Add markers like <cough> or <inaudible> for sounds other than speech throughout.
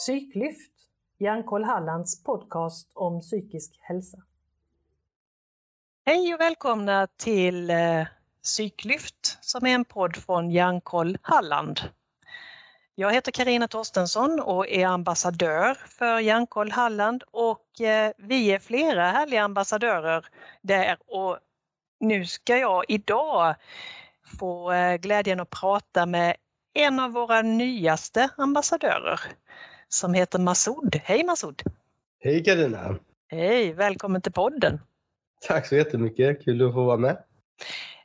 Psyklyft, Hjärnkoll Hallands podcast om psykisk hälsa. Hej och välkomna till eh, Psyklyft som är en podd från Hjärnkoll Halland. Jag heter Karina Torstensson och är ambassadör för Hjärnkoll Halland och eh, vi är flera härliga ambassadörer där och nu ska jag idag få eh, glädjen att prata med en av våra nyaste ambassadörer som heter Masoud. Hej Masoud! Hej Karina! Hej, välkommen till podden! Tack så jättemycket, kul att få vara med.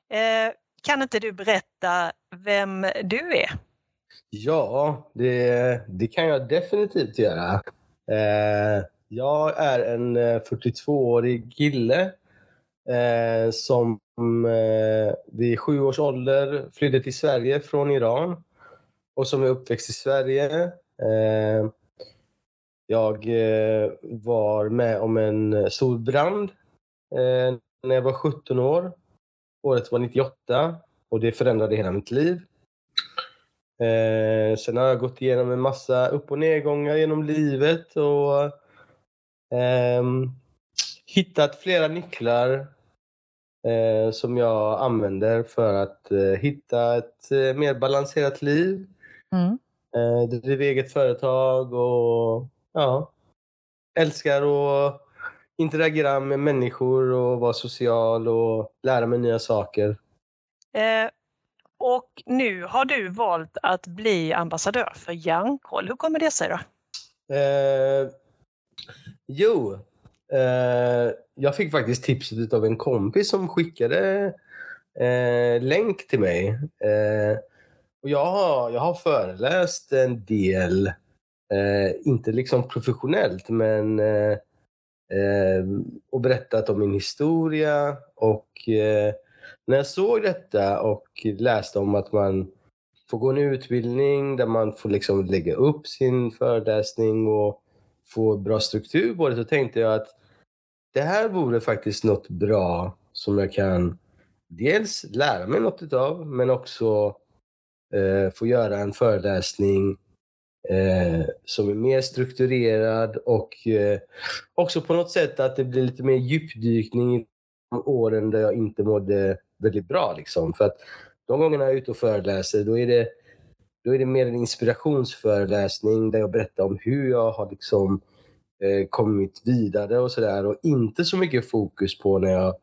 Eh, kan inte du berätta vem du är? Ja, det, det kan jag definitivt göra. Eh, jag är en 42-årig eh, kille eh, som eh, vid sju års ålder flydde till Sverige från Iran och som är uppväxt i Sverige. Eh, jag eh, var med om en stor brand eh, när jag var 17 år. Året var 98 och det förändrade hela mitt liv. Eh, sen har jag gått igenom en massa upp och nedgångar genom livet och eh, hittat flera nycklar eh, som jag använder för att eh, hitta ett eh, mer balanserat liv. Mm. Eh, driver eget företag och ja, älskar att interagera med människor och vara social och lära mig nya saker. Eh, och nu har du valt att bli ambassadör för Hjärnkoll. Hur kommer det sig då? Eh, jo, eh, jag fick faktiskt tipset av en kompis som skickade eh, länk till mig. Eh, och jag, har, jag har föreläst en del, Eh, inte liksom professionellt, men eh, eh, och berättat om min historia. Och eh, när jag såg detta och läste om att man får gå en utbildning där man får liksom lägga upp sin föreläsning och få bra struktur på det, så tänkte jag att det här vore faktiskt något bra som jag kan dels lära mig något utav, men också eh, få göra en föreläsning eh, som är mer strukturerad och eh, också på något sätt att det blir lite mer djupdykning i de åren där jag inte mådde väldigt bra. Liksom. För att de gångerna jag är ute och föreläser, då är det, då är det mer en inspirationsföreläsning där jag berättar om hur jag har liksom, eh, kommit vidare och sådär. Och inte så mycket fokus på när jag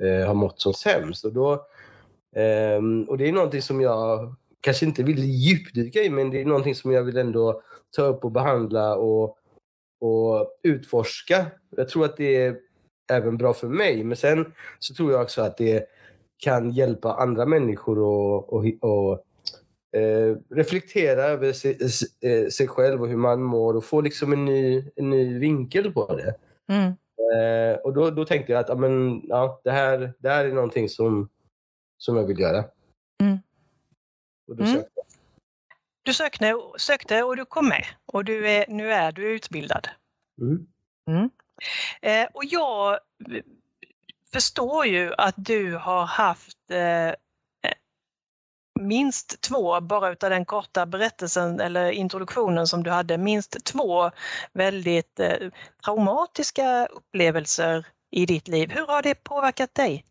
eh, har mått som sämst. Och, då, eh, och det är någonting som jag kanske inte vill djupdyka i, men det är någonting som jag vill ändå ta upp och behandla och, och utforska. Jag tror att det är även bra för mig, men sen så tror jag också att det kan hjälpa andra människor att och, och, eh, reflektera över sig, eh, sig, själv och hur man mår och få liksom en ny, en ny vinkel på det. Mm. Eh, och då, då tänkte jag att amen, ja, det, här, det här är någonting som, som jag vill göra. Mm. Och då mm. sökte jag. Du sökte, sökte och du kom med och du är, nu är du utbildad. Mm. mm. Eh, och jag förstår ju att du har haft eh, minst två, bara utav den korta berättelsen eller introduktionen som du hade, minst två väldigt eh, traumatiska upplevelser i ditt liv. Hur har det påverkat dig?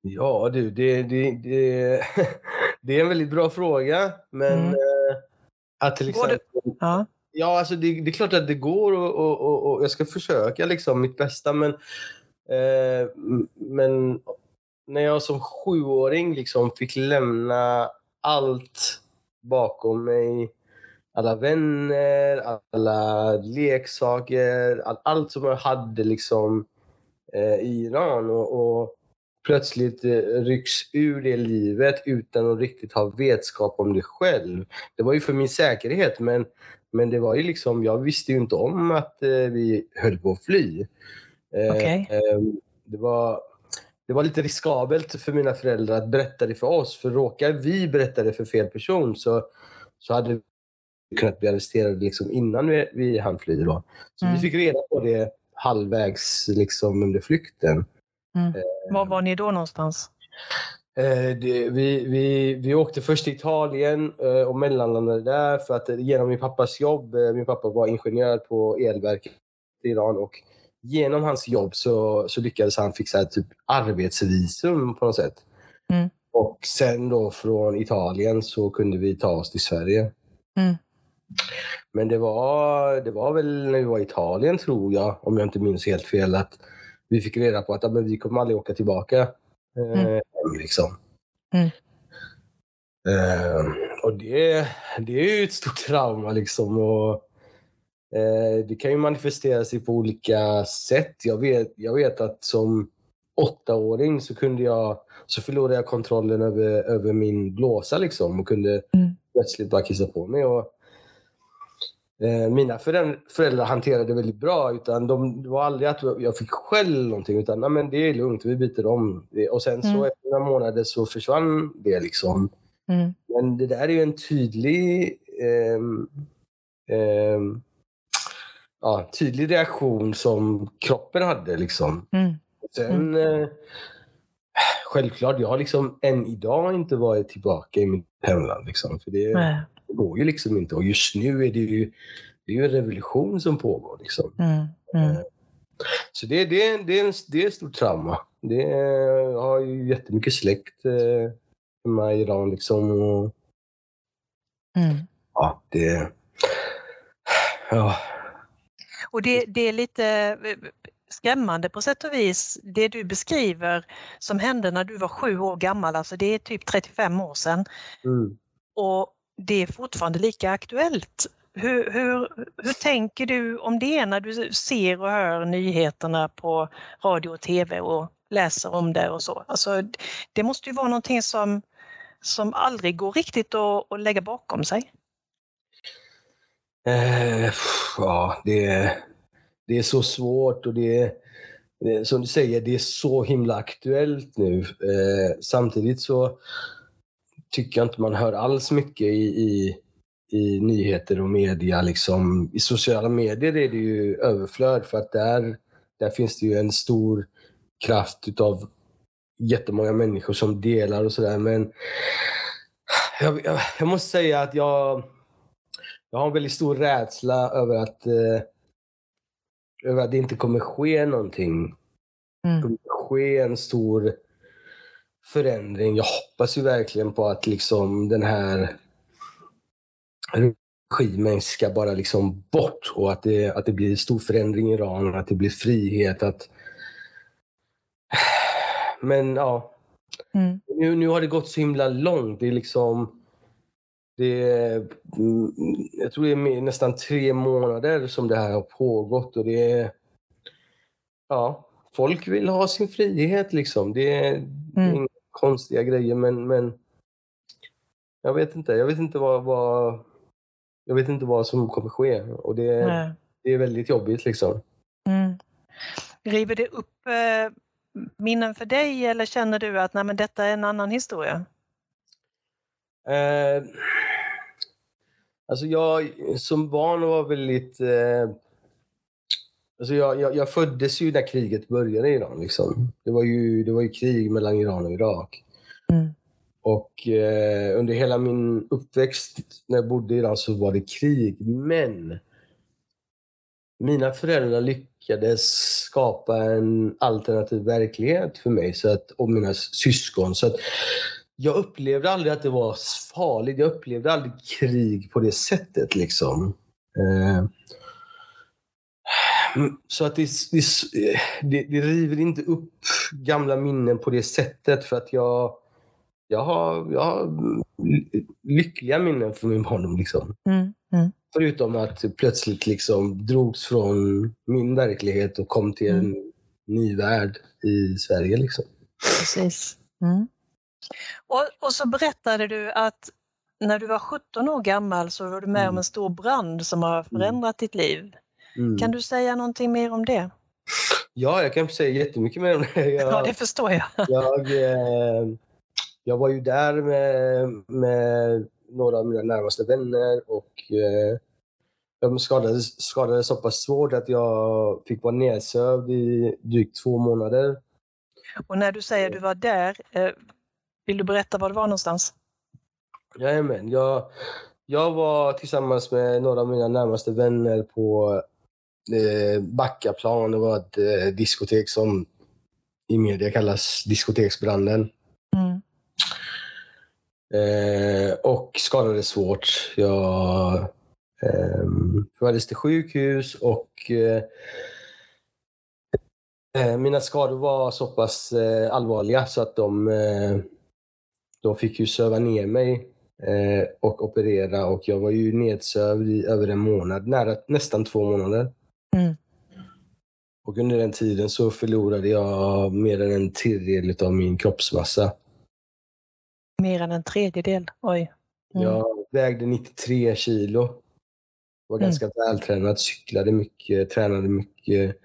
Ja du, det, det, det, <laughs> det är en väldigt bra fråga. Men mm. eh, att till exempel... Ja. ja, alltså det, det, är klart att det går och, och, och, och jag ska försöka liksom mitt bästa. Men, eh, men när jag som sjuåring liksom fick lämna allt bakom mig. Alla vänner, alla leksaker, all, allt som jag hade liksom eh, i Iran. och, och plötsligt eh, rycks ur det livet utan att riktigt ha vetskap om det själv. Det var ju för min säkerhet men, men det var ju liksom, jag visste ju inte om att eh, vi höll på att fly. Eh, okay. Eh, det, var, det var lite riskabelt för mina föräldrar att berätta det för oss. För råkar vi berätta det för fel person så, så hade vi kunnat bli arresterade liksom innan vi, vi hann fly. Då. Så mm. vi fick reda på det halvvägs liksom under flykten. Mm. Var var ni då någonstans? Eh, det, vi, vi, vi åkte först till Italien eh, och mellanlandade där för att eh, genom min pappas jobb, eh, min pappa var ingenjör på elverket i Iran och genom hans jobb så, så lyckades han fixa ett typ arbetsvisum på något sätt. Mm. Och sen då från Italien så kunde vi ta oss till Sverige. Mm. Men det var, det var väl när vi var i Italien tror jag, om jag inte minns helt fel, att vi fick reda på att ja, men vi kommer aldrig åka tillbaka. Eh, Mm. liksom. Mm. Eh, och det, det är ju ett stort trauma liksom. Och, eh, det kan ju manifestera sig på olika sätt. Jag vet, jag vet att som åttaåring så kunde jag så förlorade jag kontrollen över, över min blåsa liksom och kunde Mm. plötsligt bara kissa på mig. Och, mina föräldrar, hanterade det väldigt bra. Utan de, det var aldrig att jag fick skäll någonting. Utan Nej, men det är lugnt, vi byter om. Och sen så Mm. efter några månader så försvann det. liksom. Mm. Men det där är ju en tydlig ehm, ehm, ja, tydlig reaktion som kroppen hade. Liksom. Mm. Sen, eh, självklart, jag har liksom än idag inte varit tillbaka i mitt hemland. Liksom, för det, Nej. Det går ju liksom inte. Och just nu är det ju, det är ju en revolution som pågår. Liksom. Mm. Mm. Så det, det, det, är en, det är ett stort trauma. Det är, jag har ju jättemycket släkt eh, hemma i Iran. Liksom, och, Mm. ja, det... Ja. Och det, det är lite eh, skrämmande på sätt och vis, det du beskriver som hände när du var sju år gammal, alltså det är typ 35 år sedan. Mm. Och det är fortfarande lika aktuellt. Hur, hur, hur tänker du om det när du ser och hör nyheterna på radio och tv och läser om det och så? Alltså, det måste ju vara någonting som, som aldrig går riktigt att, att lägga bakom sig. Eh, ja, det, det är så svårt och det är, det som du säger, det är så himla aktuellt nu. Eh, samtidigt så tycker jag inte man hör alls mycket i, i, i nyheter och media. Liksom. I sociala medier är det ju överflöd för att där, där finns det ju en stor kraft utav jättemånga människor som delar och sådär. Men jag, jag, jag måste säga att jag, jag har en väldigt stor rädsla över att, eh, över att det inte kommer ske någonting. Det Mm. kommer ske en stor förändring. Jag hoppas ju verkligen på att liksom den här regimen ska bara liksom bort och att det, att det blir stor förändring i Iran, att det blir frihet. Att... Men ja, Mm. nu, nu har det gått så himla långt. Det är liksom... Det är, jag tror det är nästan tre månader som det här har pågått och det är... Ja, folk vill ha sin frihet liksom. Det är, det är Mm. Konstiga grejer men, men jag vet inte. Jag vet inte vad, vad, jag vet inte vad som kommer ske och det, Nej. det är väldigt jobbigt liksom. Mm. River det upp eh, minnen för dig eller känner du att nej, men detta är en annan historia? Eh, alltså jag som barn var väldigt... Eh, alltså jag, jag, jag föddes ju när kriget började i Iran. Liksom. Det, var ju, det var ju krig mellan Iran och Irak. Mm. Och eh, under hela min uppväxt när jag bodde i Iran så var det krig. Men mina föräldrar lyckades skapa en alternativ verklighet för mig så att, och mina syskon. Så att jag upplevde aldrig att det var farligt. Jag upplevde aldrig krig på det sättet. liksom. Eh, så att det, det, det, det river inte upp gamla minnen på det sättet för att jag, jag, har, jag har lyckliga minnen från min barndom. Liksom. Mm. Mm. Förutom att plötsligt liksom drogs från min verklighet och kom till en ny värld i Sverige. Liksom. Precis. Mm. Och, och så berättade du att när du var 17 år gammal så var du med om Mm. en stor brand som har förändrat ditt liv. Mm. Kan du säga någonting mer om det? Ja, jag kan säga jättemycket mer om det. <laughs> Jag, Ja, det förstår jag. jag, eh, jag var ju där med, med några av mina närmaste vänner och eh, jag skadades, skadades så pass svårt att jag fick vara nedsövd i drygt två månader. Och när du säger du var där, eh, Vill du berätta var det var någonstans? Jajamän, jag, jag var tillsammans med några av mina närmaste vänner på eh, Backaplan. Det var ett eh, diskotek som i media kallas diskoteksbranden. Mm. Eh, och skadades svårt. Jag eh, fördes till sjukhus och eh, mina skador var så pass allvarliga så att de, de fick ju söva ner mig och operera och jag var ju nedsövd i över en månad, nära, nästan två månader. Mm. Och under den tiden så förlorade jag mer än en tredjedel av min kroppsmassa. Mer än en tredjedel? Oj. Mm. Jag vägde 93 kilo. Var Mm. ganska vältränad, cyklade mycket, tränade mycket.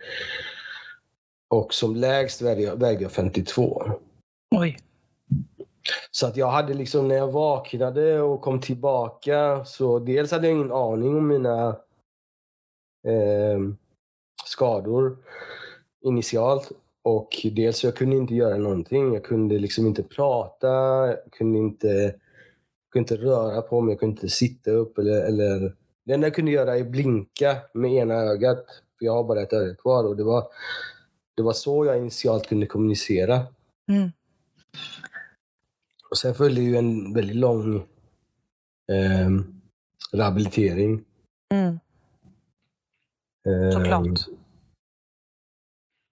Och som lägst vägde jag, vägde jag 52. Oj. Så att jag hade liksom när jag vaknade och kom tillbaka så dels hade jag ingen aning om mina eh, skador initialt och dels jag kunde inte göra någonting. Jag kunde liksom inte prata, jag kunde inte, kunde inte röra på mig, jag kunde inte sitta upp eller, eller det enda jag kunde göra är blinka med ena ögat. För jag har bara ett öga kvar och det var, det var så jag initialt kunde kommunicera. Mm. Och sen följde ju en väldigt lång eh, rehabilitering. Mm. Såklart.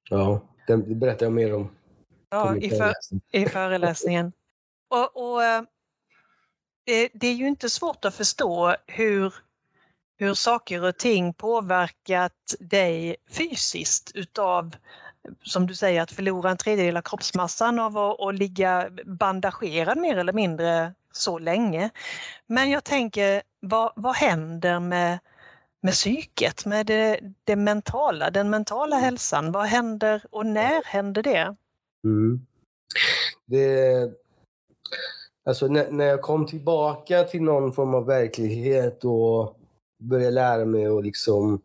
Ja, den det berättar jag mer om. Ja, i, för, i föreläsningen. Och, och, eh, det, det är ju inte svårt att förstå hur, hur saker och ting påverkat dig fysiskt utav, som du säger, att förlora en tredjedel av kroppsmassan av att, att ligga bandagerad mer eller mindre så länge. Men jag tänker, vad, vad händer med, med psyket, med det, det mentala, den mentala hälsan? Vad händer och när händer det? Mm. Det, alltså när, när jag kom tillbaka till någon form av verklighet och började lära mig att liksom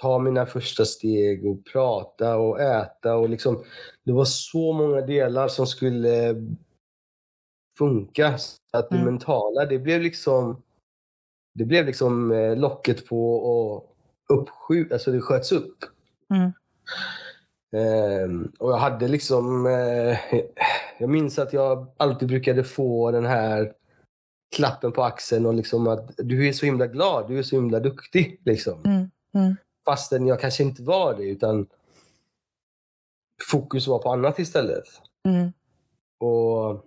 ta mina första steg och prata och äta och liksom det var så många delar som skulle funka. Att det Mm. mentala, det blev liksom det blev liksom eh, locket på och uppskjut, alltså det sköts upp. Mm. Ehm, och jag hade liksom, eh, jag minns att jag alltid brukade få den här klappen på axeln och liksom att du är så himla glad, du är så himla duktig. Liksom. Mm. Mm. Fastän jag kanske inte var det utan fokus var på annat istället. Mm. Och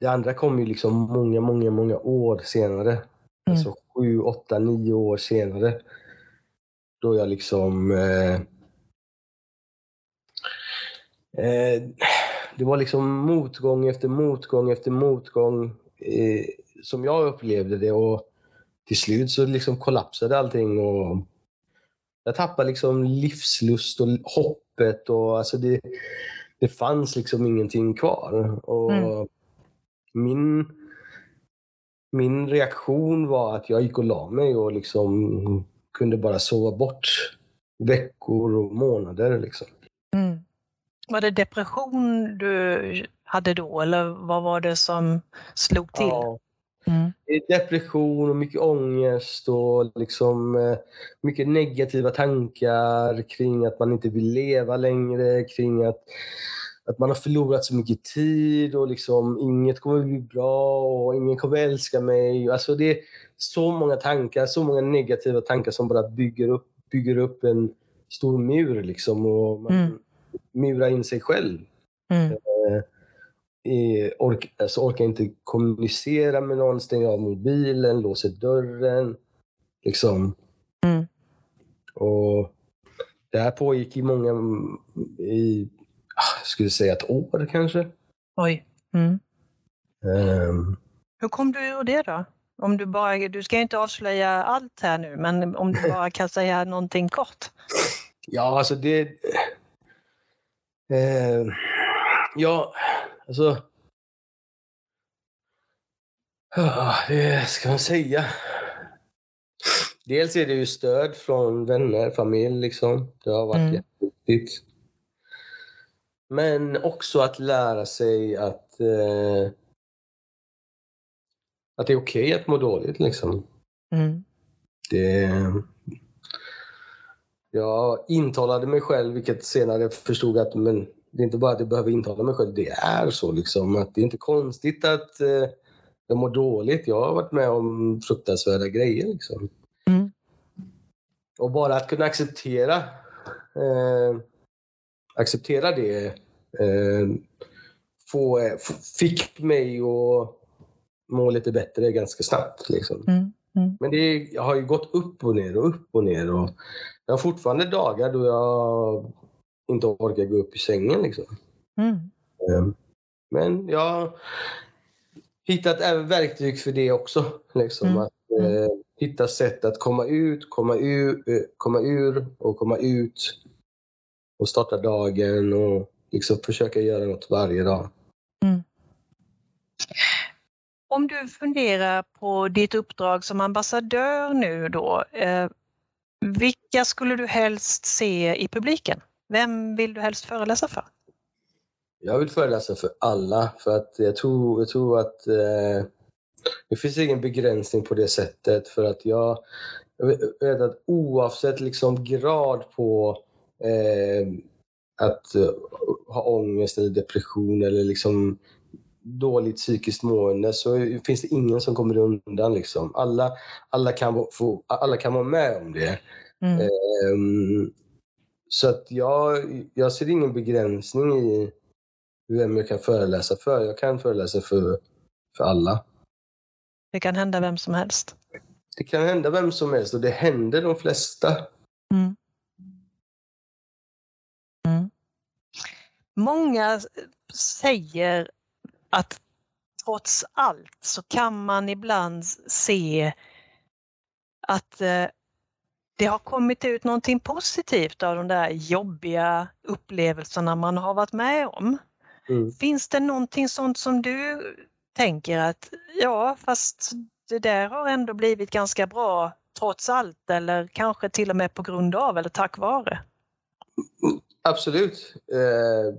det andra kom ju liksom många, många, många år senare. Alltså sju, åtta, nio år senare. Då jag liksom... Eh, eh, det var liksom motgång efter motgång efter motgång eh, som jag upplevde det. Och till slut så liksom kollapsade allting. Och jag tappade liksom livslust och hoppet. Och alltså det, det fanns liksom ingenting kvar. Och Mm. Min, min reaktion var att jag gick och la mig och liksom kunde bara sova bort veckor och månader. Liksom. Mm. Var det depression du hade då eller vad var det som slog till? Ja, Mm. depression och mycket ångest och liksom eh, mycket negativa tankar kring att man inte vill leva längre, kring att, att man har förlorat så mycket tid och liksom inget kommer bli bra och ingen kommer älska mig. Alltså det är så många tankar, så många negativa tankar som bara bygger upp, bygger upp en stor mur liksom och man Mm. murar in sig själv. Mm. Eh, ork, alltså orkar inte kommunicera med någon, stänger av mobilen, låser dörren. Liksom. Mm. Och det här pågick i många, i, skulle säga ett år kanske. Oj. Mm. Ehm, Hur kom du ur det då? Om du, bara, du ska inte avslöja allt här nu, men om du bara kan säga någonting kort. ja, alltså det... Eh, ja, alltså... Ja, det ska man säga. Dels är det ju stöd från vänner, familj liksom. Det har varit Mm. jätteviktigt. Men också att lära sig att, eh, att det är okej okay att må dåligt. Liksom. Mm. Det, jag intalade mig själv, vilket senare förstod att men, det är inte bara att jag behöver intala mig själv, det är så. Liksom, att det är inte konstigt att eh, jag mår dåligt. Jag har varit med om fruktansvärda grejer. Liksom. Mm. Och bara att kunna acceptera eh, acceptera det eh, få, fick mig att må lite bättre ganska snabbt. Liksom. Mm. Mm. Men det jag har ju gått upp och ner och upp och ner. Och jag har fortfarande dagar då jag inte orkar gå upp i sängen. Liksom. Mm. Eh, men jag har hittat även verktyg för det också. Liksom, Mm. Att eh, hitta sätt att komma ut, komma ur, eh, komma ur och komma ut. Och starta dagen och liksom försöka göra något varje dag. Om du funderar på ditt uppdrag som ambassadör nu då, eh, vilka skulle du helst se i publiken? Vem vill du helst föreläsa för? Jag vill föreläsa för alla för att jag tror, jag tror att eh, det finns ingen begränsning på det sättet för att jag, jag vet att oavsett liksom grad på eh, att eh, ha ångest eller depression eller liksom dåligt psykiskt mående så finns det ingen som kommer undan. Liksom. Alla, alla, kan få, alla kan vara med om det. Mm. Ehm, så att jag, jag ser ingen begränsning i vem jag kan föreläsa för. Jag kan föreläsa för, för alla. Det kan hända vem som helst. Det kan hända vem som helst och det händer de flesta. Mm. Många säger att trots allt så kan man ibland se att eh, det har kommit ut någonting positivt av de där jobbiga upplevelserna man har varit med om. Mm. Finns det någonting sånt som du tänker att ja, fast det där har ändå blivit ganska bra trots allt eller kanske till och med på grund av eller tack vare? Absolut. Eh,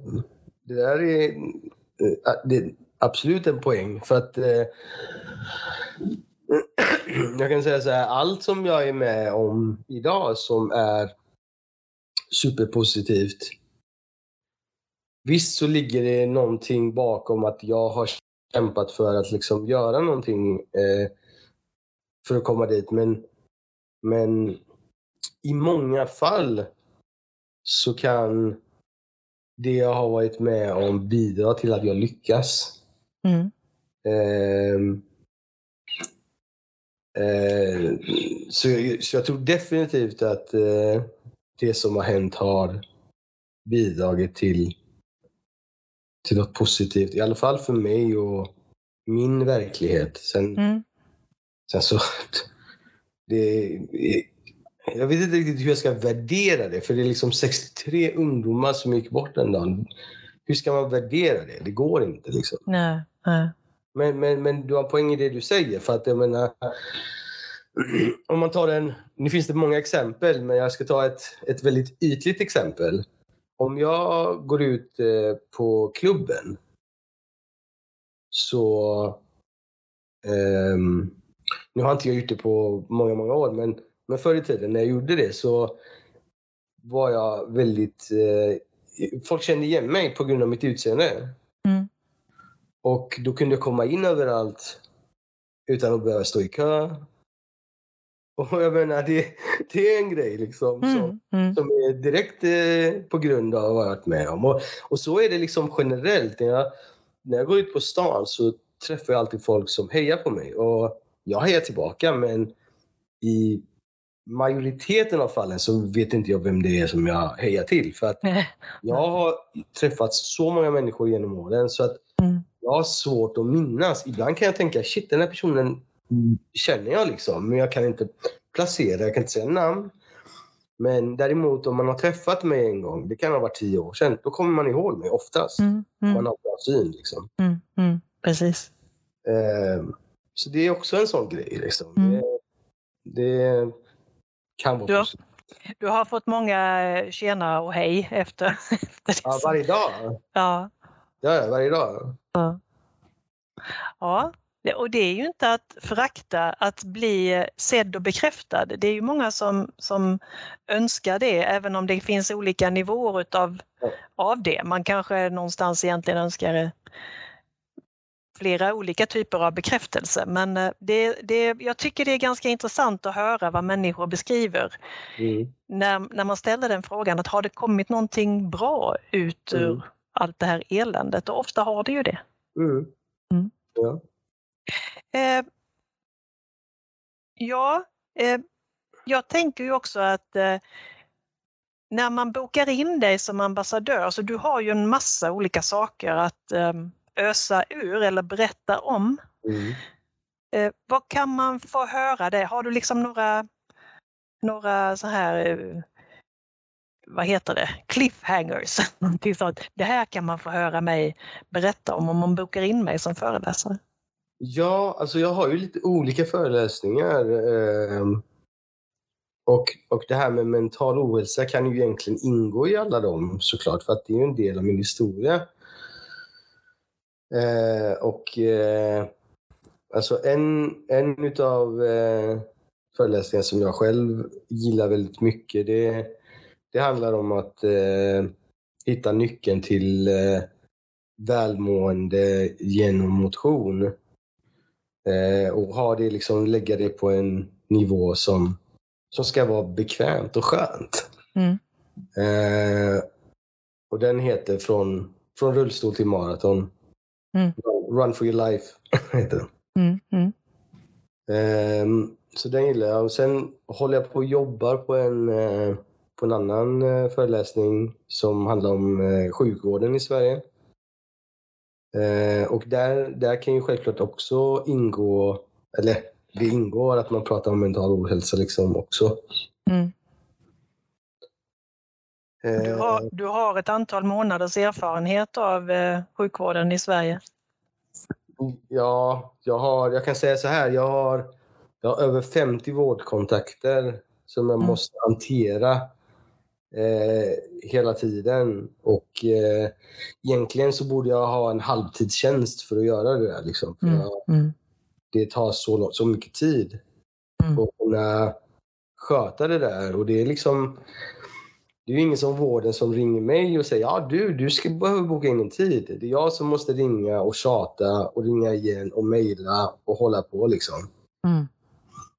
det där är, eh, det är absolut en poäng för att eh, <clears throat> jag kan säga så här, allt som jag är med om idag som är superpositivt. Visst så ligger det någonting bakom att jag har kämpat för att liksom göra någonting eh, för att komma dit. Men, men i många fall så kan det jag har varit med om bidra till att jag lyckas. Mm. Ehm, eh, så, jag, så jag tror definitivt att eh, det som har hänt har bidragit till, till något positivt. I alla fall för mig och min verklighet. Sen, Mm. sen så... <laughs> Det, jag vet inte riktigt hur jag ska värdera det, för det är liksom 63 ungdomar som gick bort den dagen. Hur ska man värdera det? Det går inte. Liksom. Nej, nej. Men, men, men du har poäng i det du säger. För att jag menar, om man tar en, nu finns det många exempel, men jag ska ta ett, ett väldigt ytligt exempel. Om jag går ut eh, på klubben så... ehm, nu har inte jag gjort det på många, många år, men, men förr i tiden när jag gjorde det så var jag väldigt... Eh, folk kände igen mig på grund av mitt utseende. Mm. Och då kunde jag komma in överallt utan att behöva stå i kö. Och jag menar, det, det är en grej liksom som, Mm. Mm. som är direkt eh, på grund av vad jag varit med om. Och, och så är det liksom generellt. När jag, när jag går ut på stan så träffar jag alltid folk som hejar på mig. Och jag hejar tillbaka men i majoriteten av fallen så vet inte jag vem det är som jag hejar till. För att jag har träffat så många människor genom åren så att Mm. jag har svårt att minnas. Ibland kan jag tänka, shit den här personen känner jag liksom, men jag kan inte placera, jag kan inte säga namn. Men däremot om man har träffat mig en gång, det kan ha varit tio år sedan, då kommer man ihåg mig oftast. Mm. Man Mm. har bra syn liksom. Mm. Mm. Precis. Ehm, så det är också en sån grej liksom. Mm. Det, det kan vara Ja. positivt. Du har fått många eh, tjena och hej efter, <laughs> efter det. Ja, varje dag. Ja. Ja, varje dag. ja. Det- Och det är ju inte att förakta att bli sedd och bekräftad. Det är ju många som, som önskar det, även om det finns olika nivåer utav, Ja. av det. Man kanske någonstans egentligen önskar eh, flera olika typer av bekräftelse. Men eh, det, det, jag tycker det är ganska intressant att höra vad människor beskriver Mm. när, när man ställer den frågan, att har det kommit någonting bra ut ur Mm. allt det här eländet? Och ofta har det ju det. Mm. Mm. Ja. Eh, ja, eh, jag tänker ju också att eh, när man bokar in dig som ambassadör, så du har ju en massa olika saker att eh, ösa ur eller berätta om. Mm. Eh, vad kan man få höra det? Har du liksom några, några så här, eh, vad heter det, cliffhangers? <laughs> Någonting sånt. Det här kan man få höra mig berätta om om man bokar in mig som föreläsare. Ja, alltså jag har ju lite olika föreläsningar. ehm, och, och det här med mental ohälsa kan ju egentligen ingå i alla dem såklart, för att det är ju en del av min historia. Eh, och eh, alltså en, en utav eh, föreläsningar som jag själv gillar väldigt mycket, det, det handlar om att eh, hitta nyckeln till eh, välmående genom motion. Eh, och ha det liksom, lägga det på en nivå som, som ska vara bekvämt och skönt. Mm. Eh, och den heter Från, från rullstol till maraton. Mm. Run for your life <laughs> heter den. Mm, mm, Ehm, så den gillar jag. Och sen håller jag på och jobbar på en, eh, på en annan eh, föreläsning som handlar om eh, sjukvården i Sverige. Eh, och där, där kan ju självklart också ingå, eller det ingår att man pratar om mental ohälsa liksom också. mm. Du, Eh, har, du har ett antal månaders erfarenhet av eh, sjukvården i Sverige. Ja, jag, har, jag kan säga så här. Jag har, jag har över 50 vårdkontakter som jag Mm. måste hantera eh, hela tiden. Och eh, egentligen så borde jag ha en halvtidstjänst för att göra det där. Liksom. Mm, jag, mm, det tar så, så mycket tid Mm. att kunna sköta det där. Och det är liksom det är ju ingen som vården som ringer mig och säger ja du, du ska behöva boka in en tid. Det är jag som måste ringa och tjata och ringa igen och mejla och hålla på liksom. mm.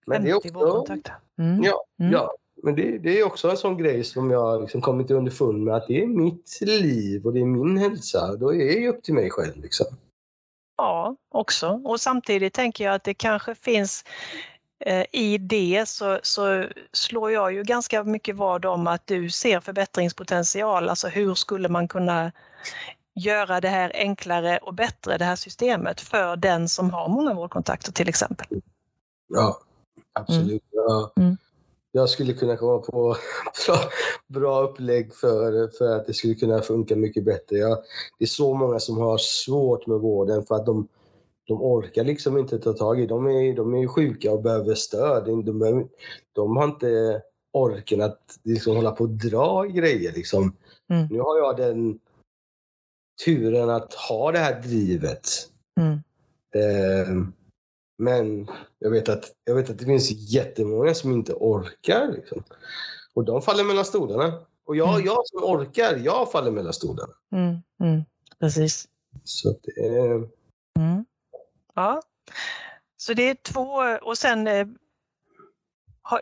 Men det är 50 också. Mm. ja, Mm. ja, men det, det är också en sån grej som jag liksom kommit underfund med att det är mitt liv och det är min hälsa. Då är det ju upp till mig själv liksom. Ja, också. Och samtidigt tänker jag att det kanske finns i det så, så slår jag ju ganska mycket vad om att du ser förbättringspotential. Alltså hur skulle man kunna göra det här enklare och bättre, det här systemet, för den som har många vårdkontakter till exempel. Ja, absolut. Ja. Mm. Jag skulle kunna komma på bra, bra upplägg för, för att det skulle kunna funka mycket bättre. Jag, det är så många som har svårt med vården för att de, de orkar liksom inte ta tag i De är, de är sjuka och behöver stöd. De, behöver, de har inte orken att liksom hålla på och dra grejer. Liksom. Mm. Nu har jag den turen att ha det här drivet. Mm. Eh, men jag vet, att, jag vet att det finns jättemånga som inte orkar. Liksom. Och de faller mellan stolarna. Och jag, Mm. jag som orkar, jag faller mellan stolarna. Mm. Mm. Precis. Så det är... Mm. Ja. Så det är två och sen, eh,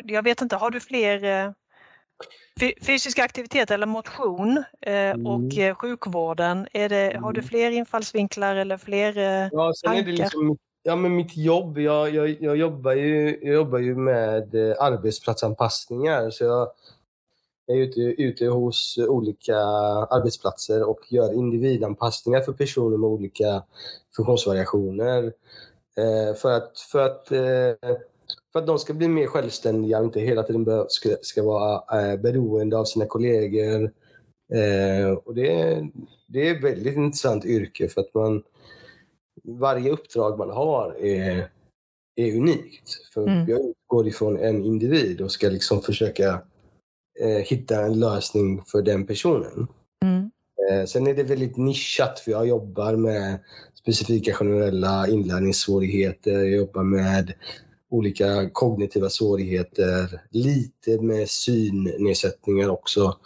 jag vet inte, har du fler eh, fy- fysisk aktivitet eller motion eh, och eh, sjukvården? Är det, Har du Mm. fler infallsvinklar eller fler? Ja, sen är det Tankar? liksom ja, men mitt jobb. Jag, jag, jag, jobbar ju, jag jobbar ju med arbetsplatsanpassningar. Så jag är ute, ute hos olika arbetsplatser och gör individanpassningar för personer med olika funktionsvariationer. Eh, för, att, för, att, eh, för att de ska bli mer självständiga och inte hela tiden ska, ska vara eh, beroende av sina kollegor. Och det, är- det är ett väldigt intressant yrke för att man varje uppdrag man har är, är unikt. För Mm. Jag utgår ifrån en individ och ska liksom försöka hitta en lösning för den personen. Mm. Eh, sen är det väldigt nischat för jag jobbar med specifika generella inlärningssvårigheter, jag jobbar med olika kognitiva svårigheter, lite med synnedsättningar också.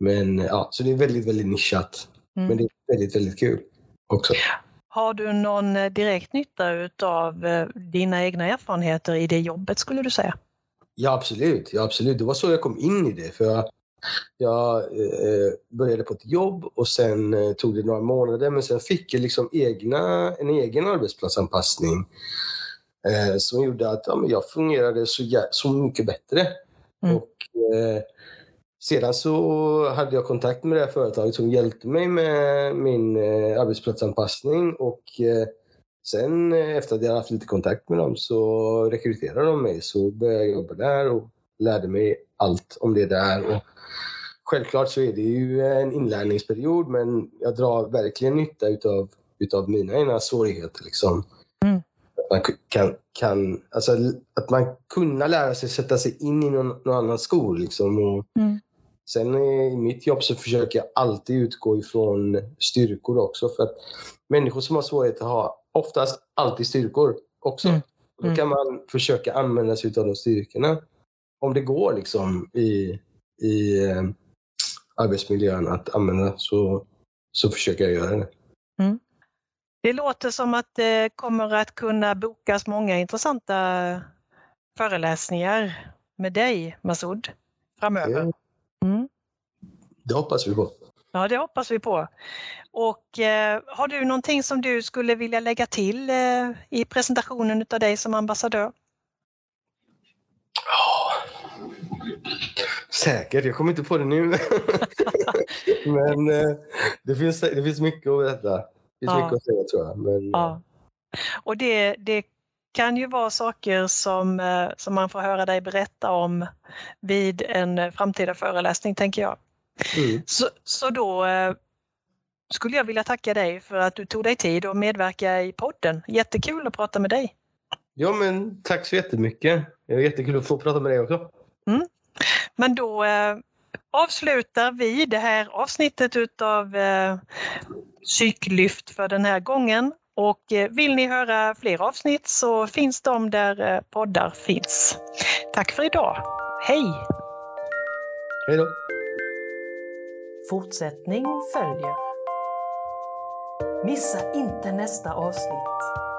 Men ja, så det är väldigt, väldigt nischat. Mm. Men det är väldigt, väldigt kul också. Har du någon eh, direkt nytta utav eh, dina egna erfarenheter i det jobbet skulle du säga? Ja, absolut. Ja, absolut. Det var så jag kom in i det. För jag, jag eh, började på ett jobb och sen eh, tog det några månader men sen fick jag liksom egna, en egen arbetsplatsanpassning eh, som gjorde att ja, jag fungerade så, så mycket bättre. Mm. Och, eh, sedan så hade jag kontakt med det här företaget som hjälpte mig med min eh, arbetsplatsanpassning och eh, sen eh, efter att jag haft lite kontakt med dem så rekryterade de mig så började jag jobba där och lärde mig allt om det där. Och självklart så är det ju en inlärningsperiod men jag drar verkligen nytta utav, utav mina egna svårigheter. Liksom. Mm. Att man kan, kan, alltså, att man kunna lära sig sätta sig in i någon, någon annan skol. Liksom, och Mm. Sen i mitt jobb så försöker jag alltid utgå ifrån styrkor också. För att människor som har svårigheter har oftast alltid styrkor också. Mm. Då Mm. kan man försöka använda sig av de styrkorna. Om det går liksom i, i eh, arbetsmiljön att använda så, så försöker jag göra det. Det låter som att det kommer att kunna bokas många intressanta föreläsningar med dig, Masoud, framöver. Mm. det hoppas vi på. Ja, det hoppas vi på. Och eh, har du någonting som du skulle vilja lägga till eh, i presentationen av dig som ambassadör? Ja. Säkert, jag kommer inte på det nu. <laughs> Men eh, det, finns, det finns mycket att berätta. Det finns Ja. mycket att säga tror jag. Men, Ja. Och det, det kan ju vara saker som, eh, som man får höra dig berätta om vid en eh, framtida föreläsning, tänker jag. Mm. Så, så då eh, skulle jag vilja tacka dig för att du tog dig tid att medverka i podden. Jättekul att prata med dig. Ja, men tack så jättemycket. Det var jättekul att få prata med dig också. Men då eh, avslutar vi det här avsnittet utav eh, Psyklyft för den här gången. Och eh, vill ni höra fler avsnitt så finns de där eh, poddar finns. Tack för idag. Hej! Hej då! Fortsättning följer. Missa inte nästa avsnitt.